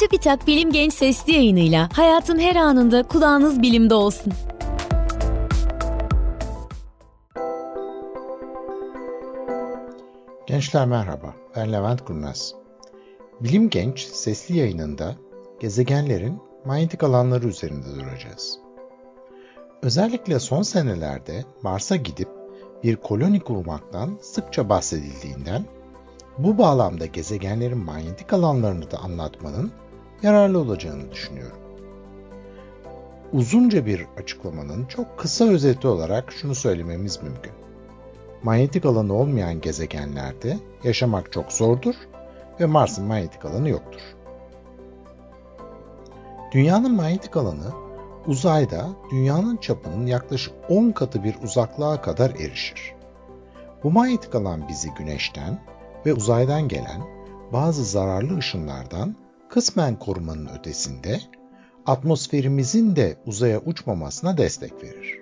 Çubitak Bilim Genç Sesli yayınıyla hayatın her anında kulağınız bilimde olsun. Gençler merhaba, ben Levent Kurnaz. Bilim Genç sesli yayınında gezegenlerin manyetik alanları üzerinde duracağız. Özellikle son senelerde Mars'a gidip bir koloni kurmaktan sıkça bahsedildiğinden bu bağlamda gezegenlerin manyetik alanlarını da anlatmanın yararlı olacağını düşünüyorum. Uzunca bir açıklamanın çok kısa özeti olarak şunu söylememiz mümkün. Manyetik alanı olmayan gezegenlerde yaşamak çok zordur ve Mars'ın manyetik alanı yoktur. Dünyanın manyetik alanı uzayda dünyanın çapının yaklaşık 10 katı bir uzaklığa kadar erişir. Bu manyetik alan bizi güneşten ve uzaydan gelen bazı zararlı ışınlardan kısmen korumanın ötesinde atmosferimizin de uzaya uçmamasına destek verir.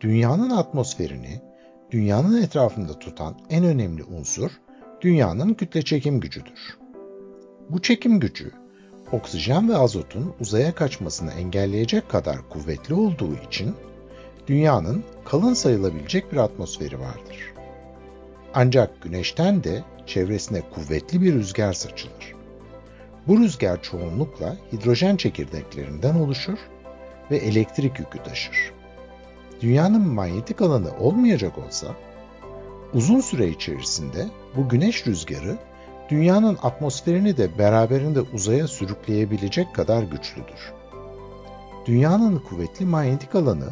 Dünyanın atmosferini dünyanın etrafında tutan en önemli unsur dünyanın kütle çekim gücüdür. Bu çekim gücü oksijen ve azotun uzaya kaçmasını engelleyecek kadar kuvvetli olduğu için dünyanın kalın sayılabilecek bir atmosferi vardır. Ancak güneşten de çevresine kuvvetli bir rüzgar saçılır. Bu rüzgar çoğunlukla hidrojen çekirdeklerinden oluşur ve elektrik yükü taşır. Dünyanın manyetik alanı olmayacak olsa, uzun süre içerisinde bu güneş rüzgarı dünyanın atmosferini de beraberinde uzaya sürükleyebilecek kadar güçlüdür. Dünyanın kuvvetli manyetik alanı,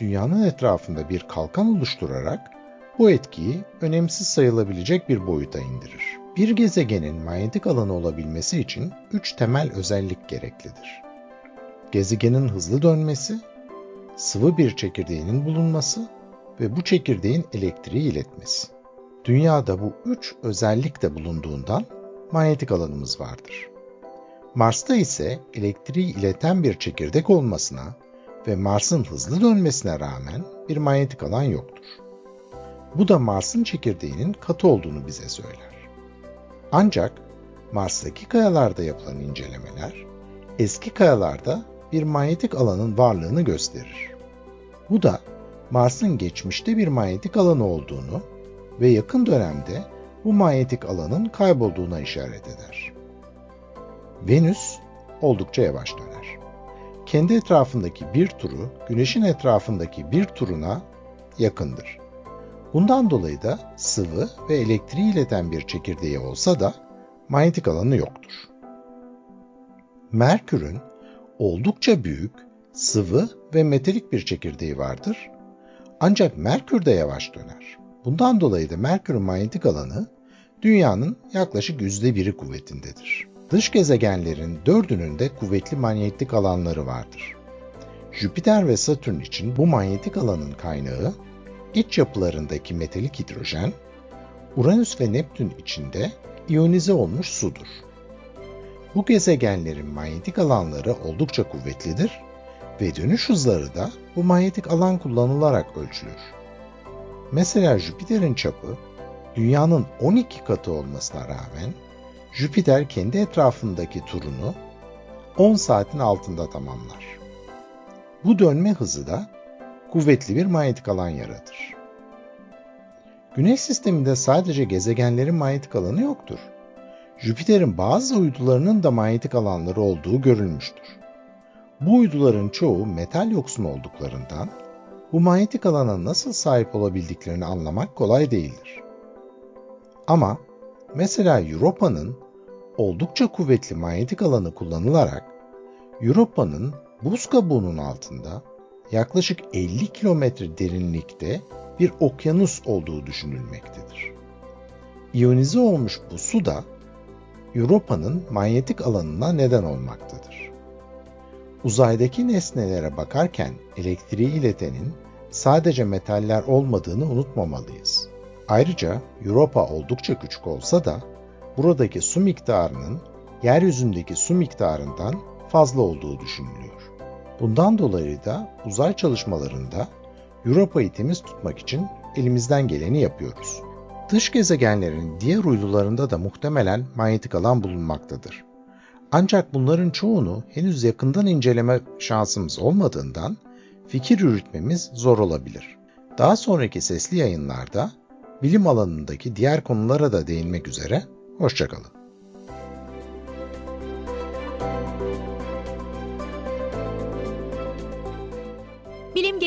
dünyanın etrafında bir kalkan oluşturarak bu etkiyi önemsiz sayılabilecek bir boyuta indirir. Bir gezegenin manyetik alanı olabilmesi için üç temel özellik gereklidir. Gezegenin hızlı dönmesi, sıvı bir çekirdeğinin bulunması ve bu çekirdeğin elektriği iletmesi. Dünyada bu üç özellik de bulunduğundan manyetik alanımız vardır. Mars'ta ise elektriği ileten bir çekirdek olmasına ve Mars'ın hızlı dönmesine rağmen bir manyetik alan yoktur. Bu da Mars'ın çekirdeğinin katı olduğunu bize söyler. Ancak Mars'taki kayalarda yapılan incelemeler eski kayalarda bir manyetik alanın varlığını gösterir. Bu da Mars'ın geçmişte bir manyetik alanı olduğunu ve yakın dönemde bu manyetik alanın kaybolduğuna işaret eder. Venüs oldukça yavaş döner. Kendi etrafındaki bir turu Güneş'in etrafındaki bir turuna yakındır. Bundan dolayı da sıvı ve elektriği ileten bir çekirdeği olsa da manyetik alanı yoktur. Merkür'ün oldukça büyük, sıvı ve metalik bir çekirdeği vardır. Ancak Merkür de yavaş döner. Bundan dolayı da Merkür'ün manyetik alanı Dünya'nın yaklaşık yüzde biri kuvvetindedir. Dış gezegenlerin dördünün de kuvvetli manyetik alanları vardır. Jüpiter ve Satürn için bu manyetik alanın kaynağı iç yapılarındaki metalik hidrojen, Uranüs ve Neptün içinde iyonize olmuş sudur. Bu gezegenlerin manyetik alanları oldukça kuvvetlidir ve dönüş hızları da bu manyetik alan kullanılarak ölçülür. Mesela Jüpiter'in çapı Dünya'nın 12 katı olmasına rağmen Jüpiter kendi etrafındaki turunu 10 saatin altında tamamlar. Bu dönme hızı da kuvvetli bir manyetik alan yaratır. Güneş sisteminde sadece gezegenlerin manyetik alanı yoktur. Jüpiter'in bazı uydularının da manyetik alanları olduğu görülmüştür. Bu uyduların çoğu metal yoksun olduklarından bu manyetik alana nasıl sahip olabildiklerini anlamak kolay değildir. Ama mesela Europa'nın oldukça kuvvetli manyetik alanı kullanılarak Europa'nın buz kabuğunun altında yaklaşık 50 kilometre derinlikte bir okyanus olduğu düşünülmektedir. İyonize olmuş bu su da Europa'nın manyetik alanına neden olmaktadır. Uzaydaki nesnelere bakarken elektriği iletenin sadece metaller olmadığını unutmamalıyız. Ayrıca Europa oldukça küçük olsa da buradaki su miktarının yeryüzündeki su miktarından fazla olduğu düşünülüyor. Bundan dolayı da uzay çalışmalarında Europa'yı temiz tutmak için elimizden geleni yapıyoruz. Dış gezegenlerin diğer uydularında da muhtemelen manyetik alan bulunmaktadır. Ancak bunların çoğunu henüz yakından inceleme şansımız olmadığından fikir yürütmemiz zor olabilir. Daha sonraki sesli yayınlarda bilim alanındaki diğer konulara da değinmek üzere, hoşçakalın.